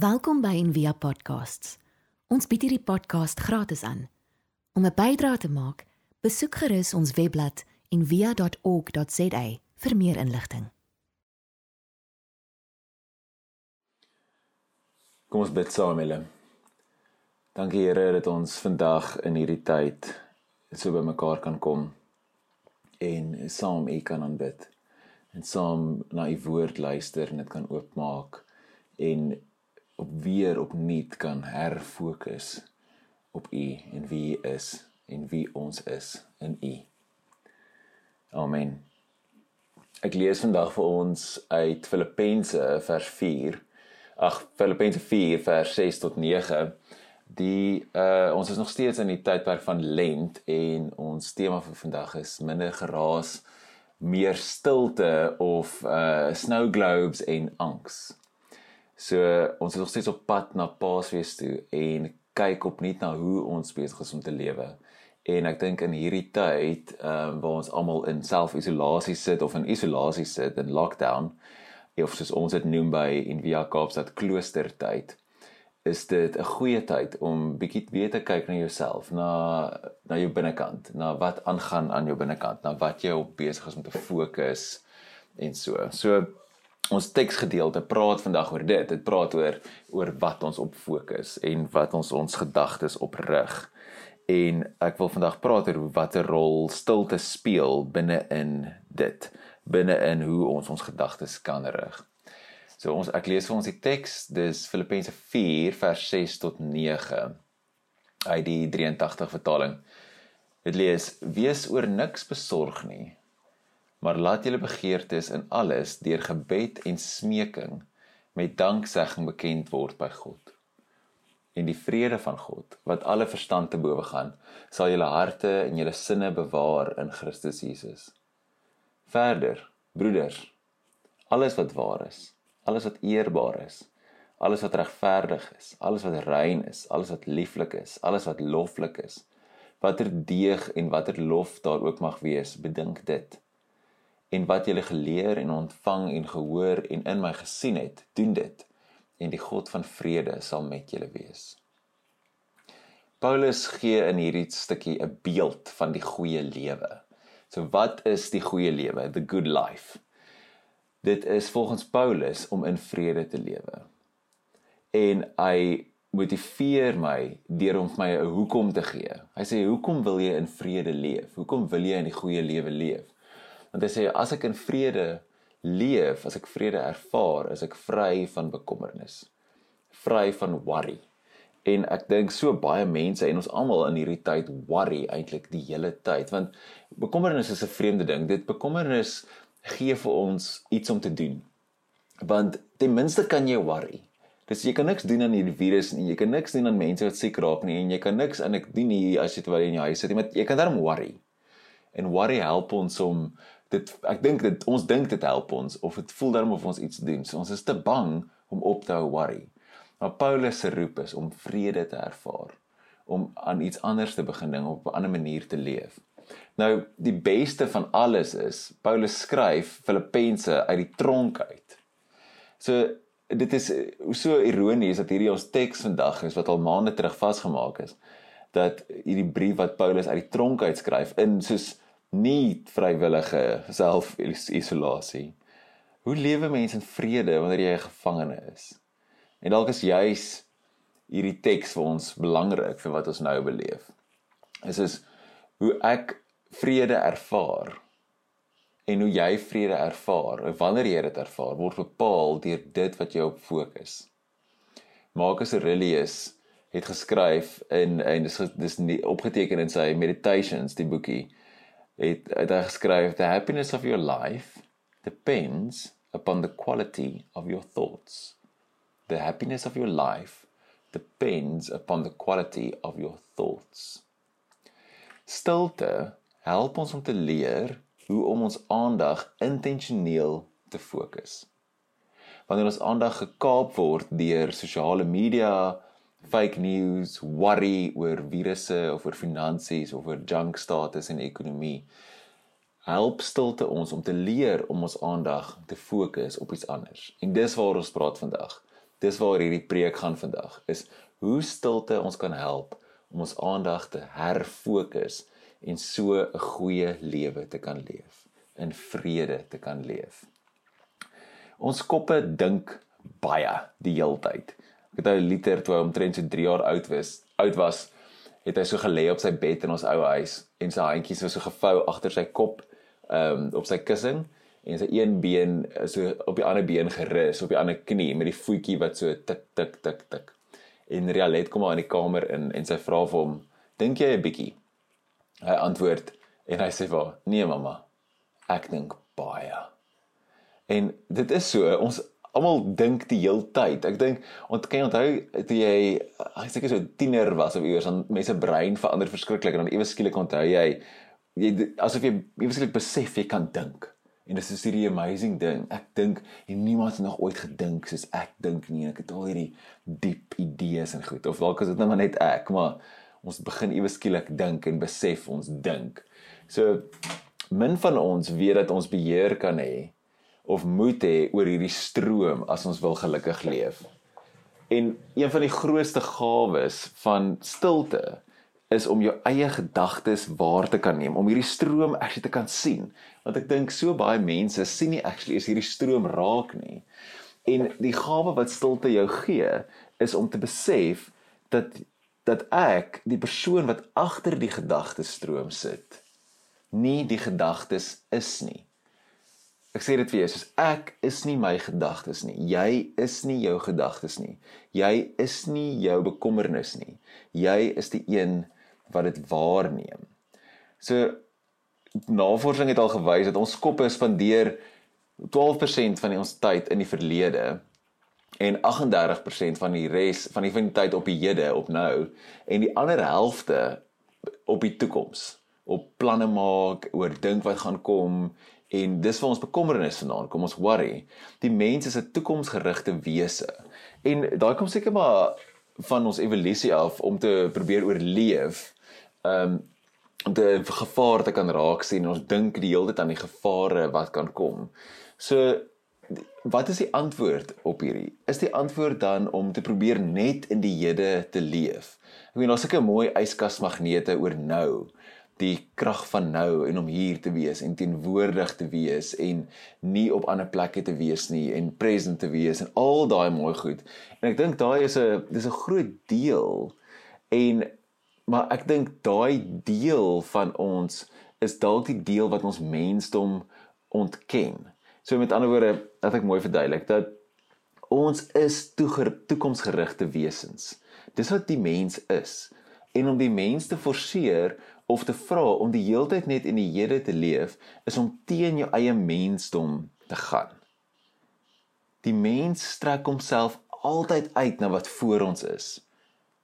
Welkom by Envia Podcasts. Ons bied hierdie podcast gratis aan. Om 'n bydrae te maak, besoek gerus ons webblad en via.org.za vir meer inligting. Kom ons bid saam, Here. Dankie Here dat ons vandag in hierdie tyd so by mekaar kan kom en saam U kan aanbid en saam na U woord luister en dit kan oopmaak en op weer opnuut kan herfokus op U en wie U is en wie ons is in U. Amen. Ek lees vandag vir ons uit Filippense vers 4. Ag Filippense 4 vers 6 tot 9. Die uh ons is nog steeds in die tydperk van lent en ons tema vir vandag is minder geraas, meer stilte of uh snow globes en angs. So ons is nog steeds op pad na Paasfees toe en kyk opnuut na hoe ons besig is om te lewe. En ek dink in hierdie tyd, ehm um, waar ons almal in self-isolasie sit of in isolasie sit in lockdown, of soos ons dit noem by en via Kaapstad kloostertyd, is dit 'n goeie tyd om bietjie weer te kyk na jouself, na na jou binnekant, na wat aangaan aan jou binnekant, na wat jy op besig is om te fokus en so. So ons teksgedeelte praat vandag oor dit. Dit praat oor oor wat ons op fokus en wat ons ons gedagtes op rig en ek wil vandag praat oor watter rol stilte speel binne in dit binne in hoe ons ons gedagtes kan rig. So ons ek lees vir ons die teks dis Filippense 4 vers 6 tot 9 uit die 83 vertaling. Dit lees: Wees oor niks besorg nie, maar laat julle begeertes in alles deur gebed en smeking met danksegging bekend word by God en die vrede van God wat alle verstand te bowe gaan sal julle harte en julle sinne bewaar in Christus Jesus. Verder, broeders, alles wat waar is, alles wat eerbaar is, alles wat regverdig is, alles wat rein is, alles wat lieflik is, alles wat loflik is, watter deeg en watter lof daar ook mag wees, bedink dit. En wat julle geleer en ontvang en gehoor en in my gesien het, doen dit en die God van vrede sal met julle wees. Paulus gee in hierdie stukkie 'n beeld van die goeie lewe. So wat is die goeie lewe? The good life. Dit is volgens Paulus om in vrede te lewe. En hy motiveer my deur om my 'n hoekom te gee. Hy sê hoekom wil jy in vrede leef? Hoekom wil jy in die goeie lewe leef? Want hy sê as ek in vrede leef, as ek vrede ervaar, is ek vry van bekommernis, vry van worry. En ek dink so baie mense en ons almal in hierdie tyd worry eintlik die hele tyd want bekommernis is 'n vreemde ding. Dit bekommernis gee vir ons iets om te doen. Want ten minste kan jy worry. Dis jy kan niks doen aan hierdie virus nie. Jy kan niks doen aan mense wat siek raak nie en jy kan niks en ek doen nie as jy terwyl in jou huis sit nie, maar jy kan darm worry. En worry help ons om dit ek dink dit ons dink dit help ons of dit voel dan of ons iets doen. So ons is te bang om op te hou worry. Maar Paulus se roep is om vrede te ervaar, om aan iets anders te begin ding op 'n ander manier te leef. Nou die beste van alles is Paulus skryf Filippense uit die tronk uit. So dit is so ironies dat hierdie ons teks vandag is wat al maande terug vasgemaak is dat hierdie brief wat Paulus uit die tronk uitskryf in soos nie vrywillige self-isolasie. Hoe lewe mense in vrede wanneer jy 'n gevangene is? En dalk is juis hierdie teks vir ons belangrik vir wat ons nou beleef. Dit is hoe ek vrede ervaar en hoe jy vrede ervaar, of wanneer jy dit ervaar, word bepaal deur dit wat jy op fokus. Marcus Aurelius het geskryf in en dis dis opgeteken in sy Meditations, die boekie het, het hy geskryf the happiness of your life depends upon the quality of your thoughts. The happiness of your life depends upon the quality of your thoughts. Stilte help ons om te leer hoe om ons aandag intentioneel te fokus. Wanneer ons aandag gekaap word deur sosiale media fake news, worry oor virusse of oor finansies of oor junk status en ekonomie. Help stilte ons om te leer om ons aandag te fokus op iets anders. En dis waar ons praat vandag. Dis waar hierdie preek gaan vandag. Is hoe stilte ons kan help om ons aandag te herfokus en so 'n goeie lewe te kan leef, in vrede te kan leef. Ons koppe dink baie die heeltyd. Ek het ou liter toe hy omtrent so 3 jaar oud was, oud was, het hy so gelê op sy bed in ons ou huis en sy handjies was so gevou agter sy kop, ehm um, op sy kussing en sy een been so op die ander been gerus op die ander knie met die voetjie wat so tik tik tik tik. En Rialet kom maar in die kamer in en sy vra vir hom, "Dink jy 'n bietjie?" Hy antwoord en hy sê vir haar, "Nee mamma, ek dink baie." En dit is so, ons almal dink die hele tyd. Ek dink ont kan jy onthou toe jy ek seker so tiener was of iewers dan mense brein verander verskriklik en dan ewe skielik onthou jy jy asof jy ewe skielik besef jy kan dink. En dit is hierdie amazing ding. Ek dink niemand het nog ooit gedink soos ek dink nie. Ek het al hierdie diep idees en goed. Of dalk is dit nou maar net ek, maar ons begin ewe skielik dink en besef ons dink. So min van ons weet dat ons beheer kan hê of moet hê oor hierdie stroom as ons wil gelukkig leef. En een van die grootste gawes van stilte is om jou eie gedagtes waar te kan neem, om hierdie stroom actually te kan sien. Want ek dink so baie mense sien nie actually is hierdie stroom raak nie. En die gawe wat stilte jou gee, is om te besef dat dat ek die persoon wat agter die gedagtestroom sit, nie die gedagtes is nie. Ek sê dit jou, soos ek is nie my gedagtes nie. Jy is nie jou gedagtes nie. Jy is nie jou bekommernis nie. Jy is die een wat dit waarneem. So navorsing het al gewys dat ons koppe spandeer 12% van ons tyd in die verlede en 38% van die res van die van die tyd op die hede op nou en die ander helfte op die toekoms op planne maak oor dink wat gaan kom En dis waar ons bekommernis vandaan kom, ons worry. Die mens is 'n toekomsgerigte wese. En daai kom seker maar van ons evolusie af om te probeer oorleef. Um om te gevaar te kan raak sien en ons dink die hele tyd aan die gevare wat kan kom. So wat is die antwoord op hierdie? Is die antwoord dan om te probeer net in die hede te leef? Ek meen daar's seker mooi yskasmagnete oor nou die krag van nou en om hier te wees en teenwoordig te wees en nie op ander plekke te wees nie en present te wees en al daai mooi goed. En ek dink daai is 'n dis 'n groot deel en maar ek dink daai deel van ons is dalk die deel wat ons mensdom ontken. So met ander woorde, dat ek mooi verduidelik dat ons is toekomsgerigte wesens. Dis wat die mens is. En om die mens te forceer of te vra om die heeltyd net in die Here te leef is om teen jou eie mensdom te gaan. Die mens strek homself altyd uit na wat voor ons is.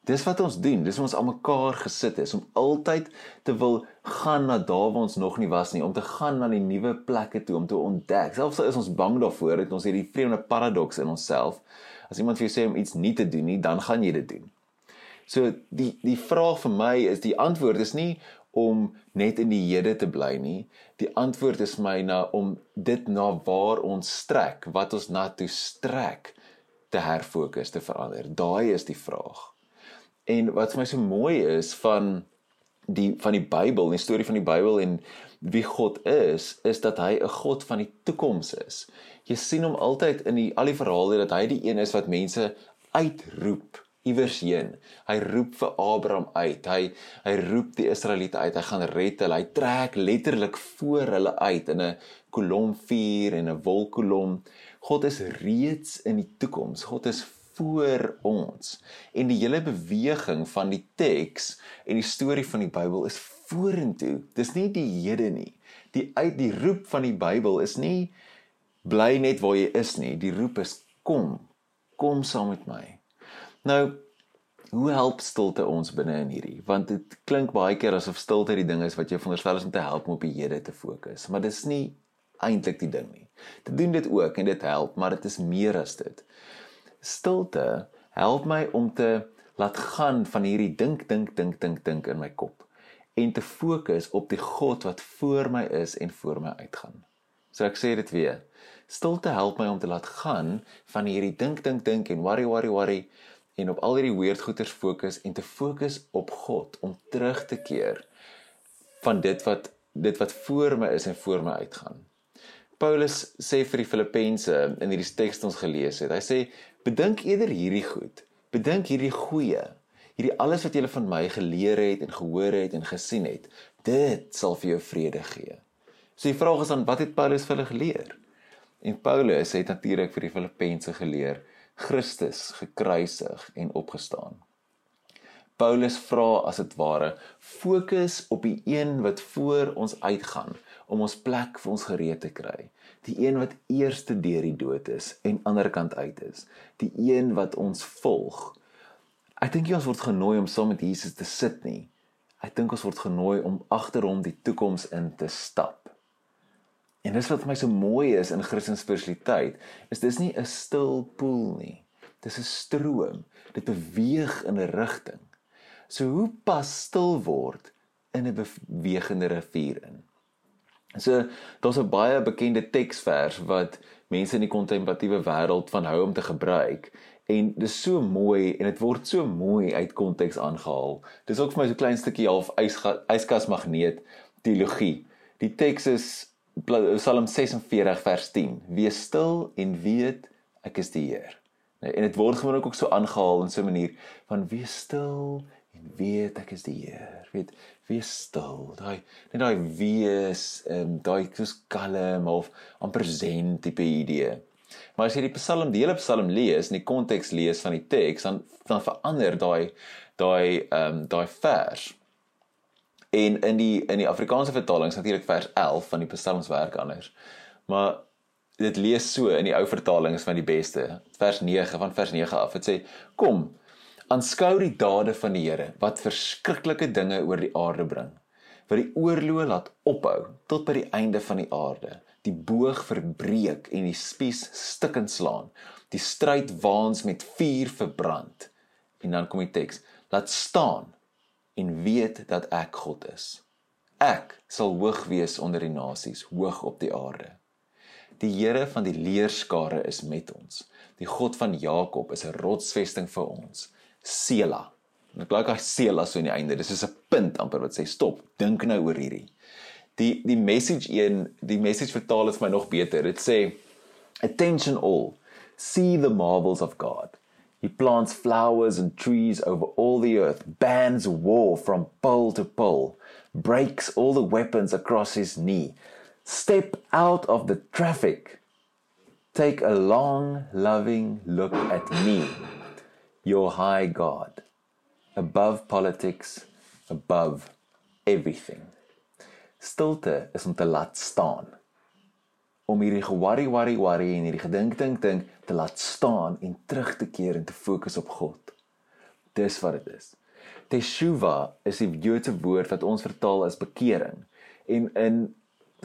Dis wat ons doen, dis ons almekaar gesit is om altyd te wil gaan na daar waar ons nog nie was nie, om te gaan na die nuwe plekke toe om te ontdek. Selfs al is ons bang daarvoor, het ons hierdie vreemde paradoks in onsself. As iemand vir jou sê om iets nie te doen nie, dan gaan jy dit doen. So die die vraag vir my is die antwoord is nie om net in die hede te bly nie. Die antwoord is my na om dit na waar ons strek, wat ons na toe strek te herfokus te verander. Daai is die vraag. En wat vir my so mooi is van die van die Bybel, die storie van die Bybel en wie God is, is dat hy 'n God van die toekoms is. Jy sien hom altyd in die al die verhale dat hy die een is wat mense uitroep iewers heen. Hy roep vir Abraham uit. Hy hy roep die Israeliete uit. Hy gaan red hulle. Hy trek letterlik voor hulle uit in 'n kolomvuur en 'n wolkkolom. God is reeds in die toekoms. God is voor ons. En die hele beweging van die teks en die storie van die Bybel is vorentoe. Dis nie die hede nie. Die uit die roep van die Bybel is nie bly net waar jy is nie. Die roep is kom. Kom saam met my. Nou, hoe help stilte ons binne in hierdie? Want dit klink baie keer asof stilte die ding is wat jou veronderstel is om te help om op die Here te fokus, maar dis nie eintlik die ding nie. Dit doen dit ook en dit help, maar dit is meer as dit. Stilte help my om te laat gaan van hierdie dink dink dink dink dink in my kop en te fokus op die God wat voor my is en voor my uitgaan. So ek sê dit weer. Stilte help my om te laat gaan van hierdie dink dink dink en worry worry worry en op al hierdie weird goeters fokus en te fokus op God om terug te keer van dit wat dit wat voor my is en voor my uitgaan. Paulus sê vir die Filippense in hierdie teks wat ons gelees het. Hy sê bedink eerder hierdie goed. Bedink hierdie goeie. Hierdie alles wat jy van my geleer het en gehoor het en gesien het. Dit sal vir jou vrede gee. So die vraag is dan wat het Paulus vir hulle geleer? En Paulus het natuurlik vir die Filippense geleer Christus gekruisig en opgestaan. Paulus vra as dit ware fokus op die een wat voor ons uitgaan om ons plek vir ons gereed te kry. Die een wat eerste deur die dood is en ander kant uit is. Die een wat ons volg. Ek dink ons word genooi om saam met Jesus te sit nie. Ek dink ons word genooi om agter hom die toekoms in te stap. En dis wat vir my so mooi is in Christelike spiritualiteit, is dis nie 'n stil poel nie. Dis 'n stroom. Dit beweeg in 'n rigting. So hoe pas stil word in 'n bewegende rivier in? So daar's 'n baie bekende teksvers wat mense in die kontemplatiewe wêreld van hou om te gebruik en dis so mooi en dit word so mooi uit konteks aangehaal. Dis ook vir my so klein stukkie half yskas magneet teologie. Die teks is Psalm 46 vers 10. Wees stil en weet ek is die Heer. Nee, en dit word gewoonlik ook so aangehaal in so 'n manier van wees stil en weet ek is die Heer. Weet, wees stil. Daai net daai wees en daai soos kalm of amper zen tipe idee. Maar as jy die Psalm, die hele Psalm lees in die konteks lees van die teks, dan dan verander daai daai ehm um, daai vers. En in die in die Afrikaanse vertaling is natuurlik vers 11 van die Psalms werk anders. Maar dit lees so in die ou vertaling is van die beste. Vers 9 van vers 9 af. Dit sê: "Kom, aanskou die dade van die Here wat verskriklike dinge oor die aarde bring. Wat die oorloë laat ophou tot by die einde van die aarde. Die boog verbreek en die spies stukkend slaan. Die stryd waans met vuur verbrand." En dan kom die teks: "Laat staan en weet dat ek God is. Ek sal hoog wees onder die nasies, hoog op die aarde. Die Here van die leerskare is met ons. Die God van Jakob is 'n rotsvesting vir ons. Sela. En ek like hy Sela so aan die einde. Dis is 'n punt amper wat sê stop, dink nou oor hierdie. Die die message een, die message vertaal is vir my nog beter. Dit sê attention all, see the marvels of God. He plants flowers and trees over all the earth, bans war from pole to pole, breaks all the weapons across his knee. Step out of the traffic. Take a long, loving look at me, your high God, above politics, above everything. Stilte is om te laat staan. Om hierdie worry worry worry en hierdie gedink dink dink te laat staan en terug te keer en te fokus op God. Dis wat dit is. Teshuva is die Joodse woord wat ons vertaal as bekering. En in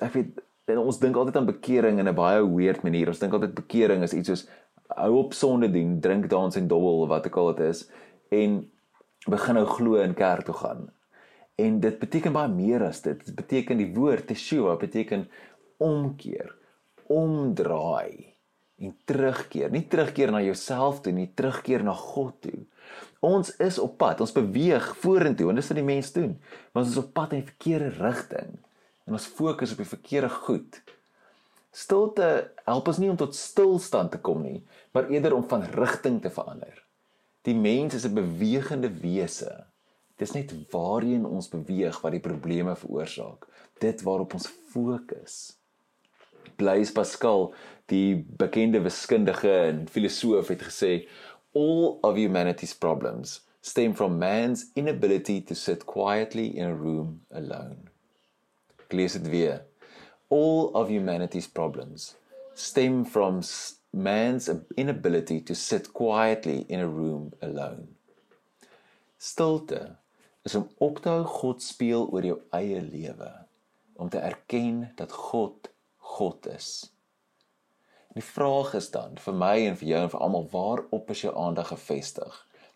ek weet en ons dink altyd aan bekering in 'n baie weird manier. Ons dink altyd bekering is iets soos hou op sonde doen, drink dans en dobbel of wat ook al dit is en begin nou glo in kerk toe gaan. En dit beteken baie meer as dit. Dit beteken die woord Teshuva beteken omkeer omdraai en terugkeer, nie terugkeer na jouself toe nie, terugkeer na God toe. Ons is op pad, ons beweeg vorentoe en dis wat die mens doen. Maar ons is op pad in die verkeerde rigting en ons fokus op die verkeerde goed. Stilte help ons nie om tot stilstand te kom nie, maar eerder om van rigting te verander. Die mens is 'n bewegende wese. Dis net waarheen ons beweeg wat die probleme veroorsaak. Dit waarop ons fokus. Blaise Pascal, die bekende wiskundige en filosoof het gesê all of humanity's problems stem from man's inability to sit quietly in a room alone. Lees dit weer. All of humanity's problems stem from man's inability to sit quietly in a room alone. Stilte is om op te hou God speel oor jou eie lewe, om te erken dat God God is. Die vraag is dan vir my en vir jou en vir almal waarop is jou aandag gefestig?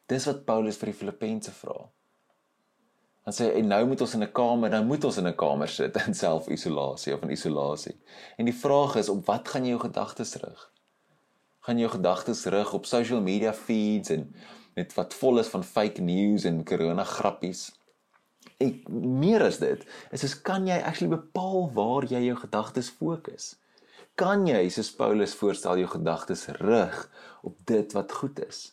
Dis wat Paulus vir die Filippense vra. Dan sê hy en nou moet ons in 'n kamer, nou moet ons in 'n kamer sit in self-isolasie of in isolasie. En die vraag is op wat gaan jy jou gedagtes rig? Gaan jou gedagtes rig op social media feeds en net wat vol is van fake news en corona grappies? Ek meer as dit, is is kan jy actually bepaal waar jy jou gedagtes fokus? Kan jy soos Paulus voorstel jou gedagtes rig op dit wat goed is?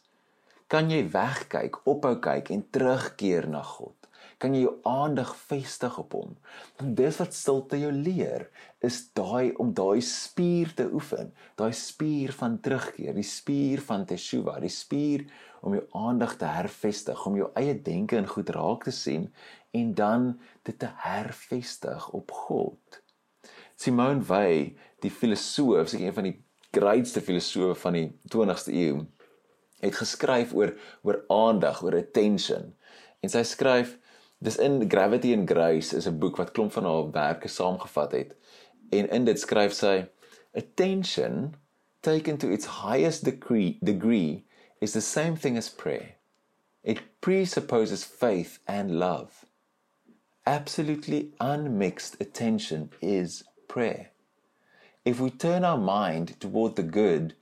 Kan jy wegkyk, ophou kyk en terugkeer na God? Kan jy jou aandag vestig op hom? Want dis wat stilte jou leer, is daai om daai spier te oefen, daai spier van terugkeer, die spier van teshuva, die spier om jou aandag te hervestig, om jou eie denke en goed raak te sien en dan dit te hervestig op God. Simone Weil, die filosoof, seker een van die grootste filosowe van die 20ste eeu, het geskryf oor oor aandag, oor attention. En sy skryf dis in Gravity and Grace is 'n boek wat klomp van haar werke saamgevat het. En in dit skryf sy attention taken to its highest degree degree is the same thing as prayer. It presupposes faith and love. Absolutely unmixed attention is prayer. If we turn our mind toward the good,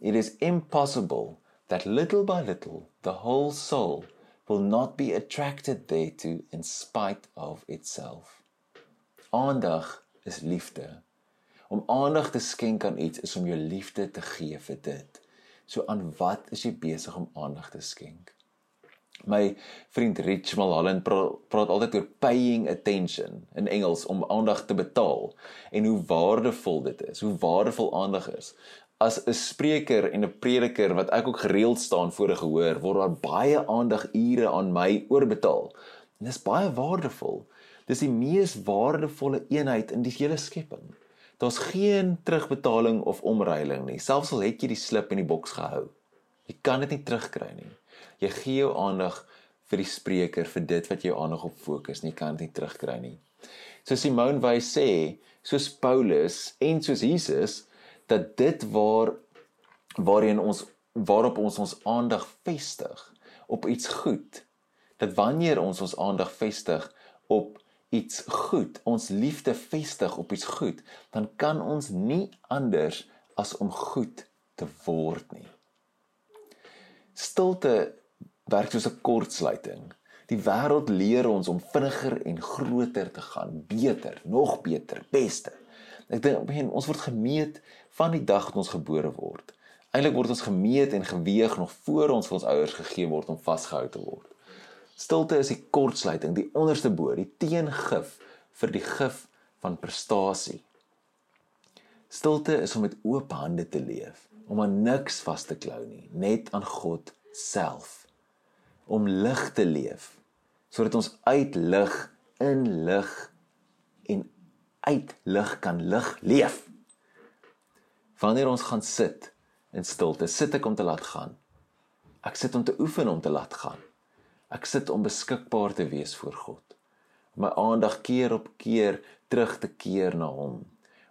it is impossible that little by little the whole soul will not be attracted thereto in spite of itself. Aandag is liefde. Om aandag te skenk aan iets is om jou liefde te gee vir dit. So aan wat is jy besig om aandag te skenk? My vriend Rich praat, praat altyd oor paying attention in Engels om aandag te betaal en hoe waardevol dit is, hoe waardevol aandag is as 'n spreker en 'n prediker wat ek ook gereeld staan voor 'n gehoor, word daar baie aandag ure aan my oorbetaal. En dis baie waardevol. Dis die mees waardevolle eenheid in die hele skepping. Daar's geen terugbetaling of omruiling nie. Selfs al het jy die slip in die boks gehou, jy kan dit nie terugkry nie. Jy gee jou aandag vir die spreker vir dit wat jy aandag op fokus, nie kan dit nie terugkry nie. So Simone Weil sê, soos Paulus en soos Jesus, dat dit waar waarheen ons waarop ons ons aandag vestig op iets goed dat wanneer ons ons aandag vestig op iets goed ons liefde vestig op iets goed dan kan ons nie anders as om goed te word nie. Stilte werk soos 'n kortsluiting. Die wêreld leer ons om vinniger en groter te gaan beter nog beter beste Ek dink ons word gemeet van die dag dat ons gebore word. Eilik word ons gemeet en geweeg nog voor ons vir ons ouers gegee word om vasgehou te word. Stilte is die kortsluiting, die onderste bo, die teengif vir die gif van prestasie. Stilte is om met oop hande te leef, om aan niks vas te klou nie, net aan God self. Om lig te leef sodat ons uit lig in lig en uit lig kan lig leef. Wanneer ons gaan sit in stilte, sit ek om te laat gaan. Ek sit om te oefen om te laat gaan. Ek sit om beskikbaar te wees vir God. My aandag keer op keer terug te keer na hom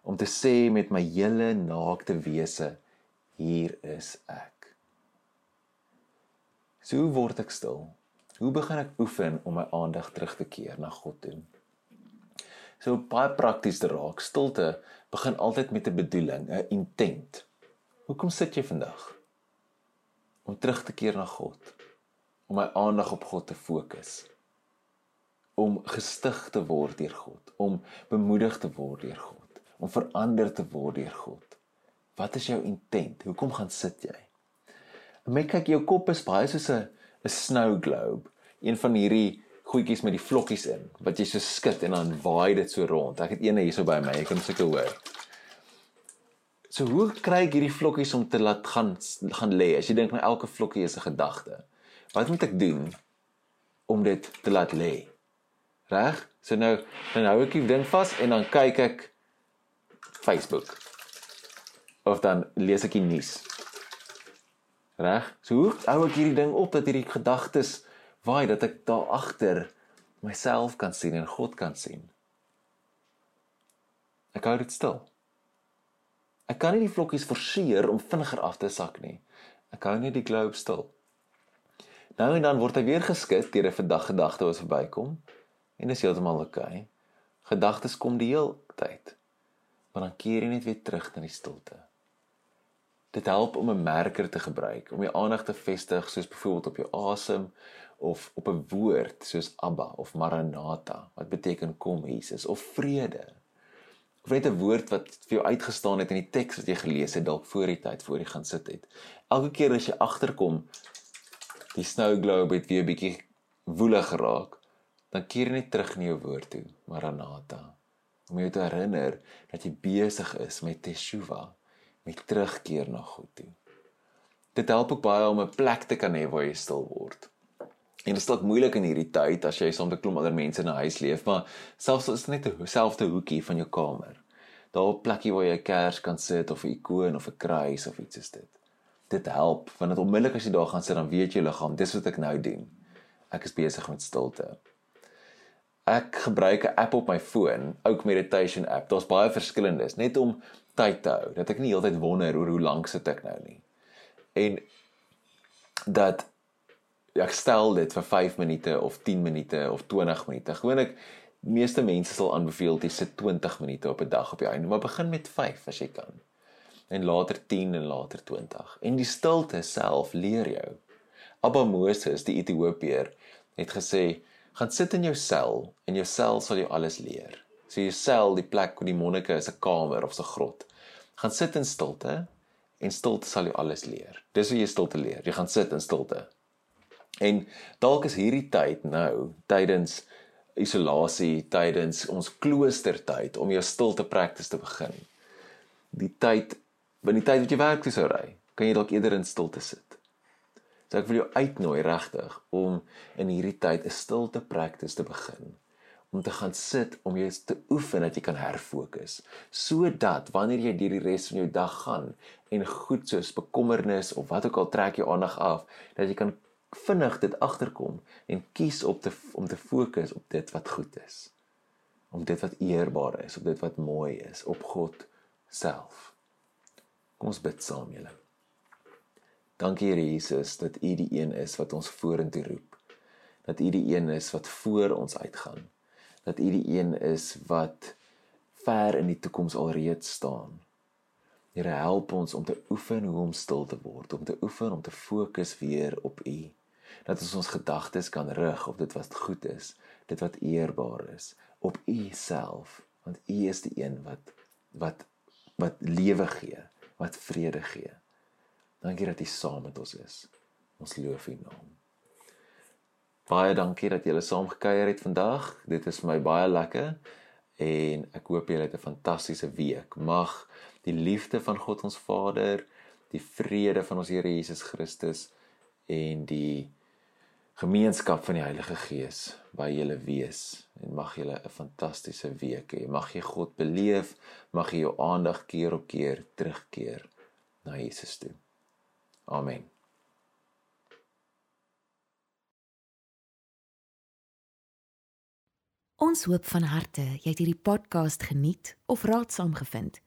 om te sê met my hele naakte wese hier is ek. So word ek stil. Hoe begin ek oefen om my aandag terug te keer na God toe? So baie prakties te raak. Stilte begin altyd met 'n bedoeling, 'n intent. Hoekom sit jy vandag? Om terug te keer na God. Om my aandag op God te fokus. Om gestig te word deur God, om bemoedig te word deur God, om verander te word deur God. Wat is jou intent? Hoekom gaan sit jy? My kyk jou kop is baie soos 'n 'n snow globe, een van hierdie goedjies met die vlokkies in wat jy so skud en dan waai dit so rond. Ek het eene hierso by my, ek kan seker hoor. So hoe kry ek hierdie vlokkies om te laat gaan gaan lê? As jy dink nou elke vlokkie is 'n gedagte. Wat moet ek doen om dit te laat lê? Reg? So nou dan hou ek die ding vas en dan kyk ek Facebook. Of dan lees ek die nuus. Reg? So hoe hou ek hierdie ding op dat hierdie gedagtes waai dat ek daar agter myself kan sien en God kan sien. Ek hou dit stil. Ek kan nie die vlokkies forceer om vinniger af te sak nie. Ek hou net die globe stil. Nou en dan word hy weer geskit deur 'n vandag gedagte wat verbykom En dis heeltemal oukei. Okay. Gedagtes kom die hele tyd. Maar dan keer jy net weer terug na die stilte. Dit help om 'n merker te gebruik om jou aandag te vestig soos byvoorbeeld op jou asem of op 'n woord soos Abba of Maranatha wat beteken kom Jesus of vrede. Of net 'n woord wat vir jou uitgestaan het in die teks wat jy gelees het dalk voor die tyd voor jy gaan sit het. Elke keer as jy agterkom die snow globe het weer 'n bietjie woelig geraak, dan keer net terug na jou woord toe, Maranatha. Om jou te herinner dat jy besig is met Teshuva, met terugkeer na God toe. Dit help ook baie om 'n plek te kan hê waar jy stil word. En dit is dalk moeilik in hierdie tyd as jy soms 'n klomp ander mense in 'n huis leef, maar selfs as dit net 'n selfde hoekie van jou kamer. Daar 'n plekkie waar jy 'n kers kan sit of 'n ikoon of 'n kruis of iets is dit. Dit help want dit onmiddellik as jy daar gaan sit dan weet jy liggaam, dis wat ek nou doen. Ek is besig met stilte ek gebruik 'n app op my foon, ook meditation app. Daar's baie verskillendes net om tyd te hou. Dat ek nie heeltyd wonder oor hoe lank sit ek nou nie. En dat ek stel dit vir 5 minute of 10 minute of 20 minute. Gewoonlik meeste mense sal aanbeveel jy sit 20 minute op 'n dag op die einde, maar begin met 5 as jy kan. En later 10 en later 20. En die stilte self leer jou. Abba Moses, die Ethiopiër, het gesê gaan sit in jou sel en jou sel sal jou alles leer. So jou sel, die plek waar die monnike is 'n kamer of 'n grot. Gaan sit in stilte en stilte sal jou alles leer. Dis hoe jy stilte leer. Jy gaan sit in stilte. En dalk is hierdie tyd nou tydens isolasie, tydens ons kloostertyd om jou stilte praktis te begin. Die tyd, wanneer die tyd wat jy werk toe sou ry, kan jy dalk eerder in stilte sit. So ek wil jou uitnooi regtig om in hierdie tyd 'n stilte praktis te begin om te gaan sit om jou te oefen dat jy kan herfokus sodat wanneer jy deur die res van jou dag gaan en goed soos bekommernis of wat ook al trek jou aandag af dat jy kan vinnig dit agterkom en kies op te om te fokus op dit wat goed is om dit wat eerbaar is op dit wat mooi is op God self kom ons bid saam julle Dankie Here Jesus dat U die een is wat ons vorentoe roep. Dat U die een is wat voor ons uitgaan. Dat U die een is wat ver in die toekoms alreeds staan. Here help ons om te oefen hoe om stil te word, om te oefen om te fokus weer op U. Dat ons ons gedagtes kan rig op dit wat goed is, dit wat eerbaar is, op U self, want U is die een wat wat wat lewe gee, wat vrede gee. Dankie dat U saam met ons is. Ons loof U naam. Baie dankie dat julle saam gekuier het vandag. Dit is vir my baie lekker en ek hoop julle het 'n fantastiese week. Mag die liefde van God ons Vader, die vrede van ons Here Jesus Christus en die gemeenskap van die Heilige Gees by julle wees en mag julle 'n fantastiese week hê. Mag jy God beleef, mag jy jou aandag keer op keer terugkeer na Jesus toe. Amen. Ons hoop van harte jy het hierdie podcast geniet of raadsaam gevind.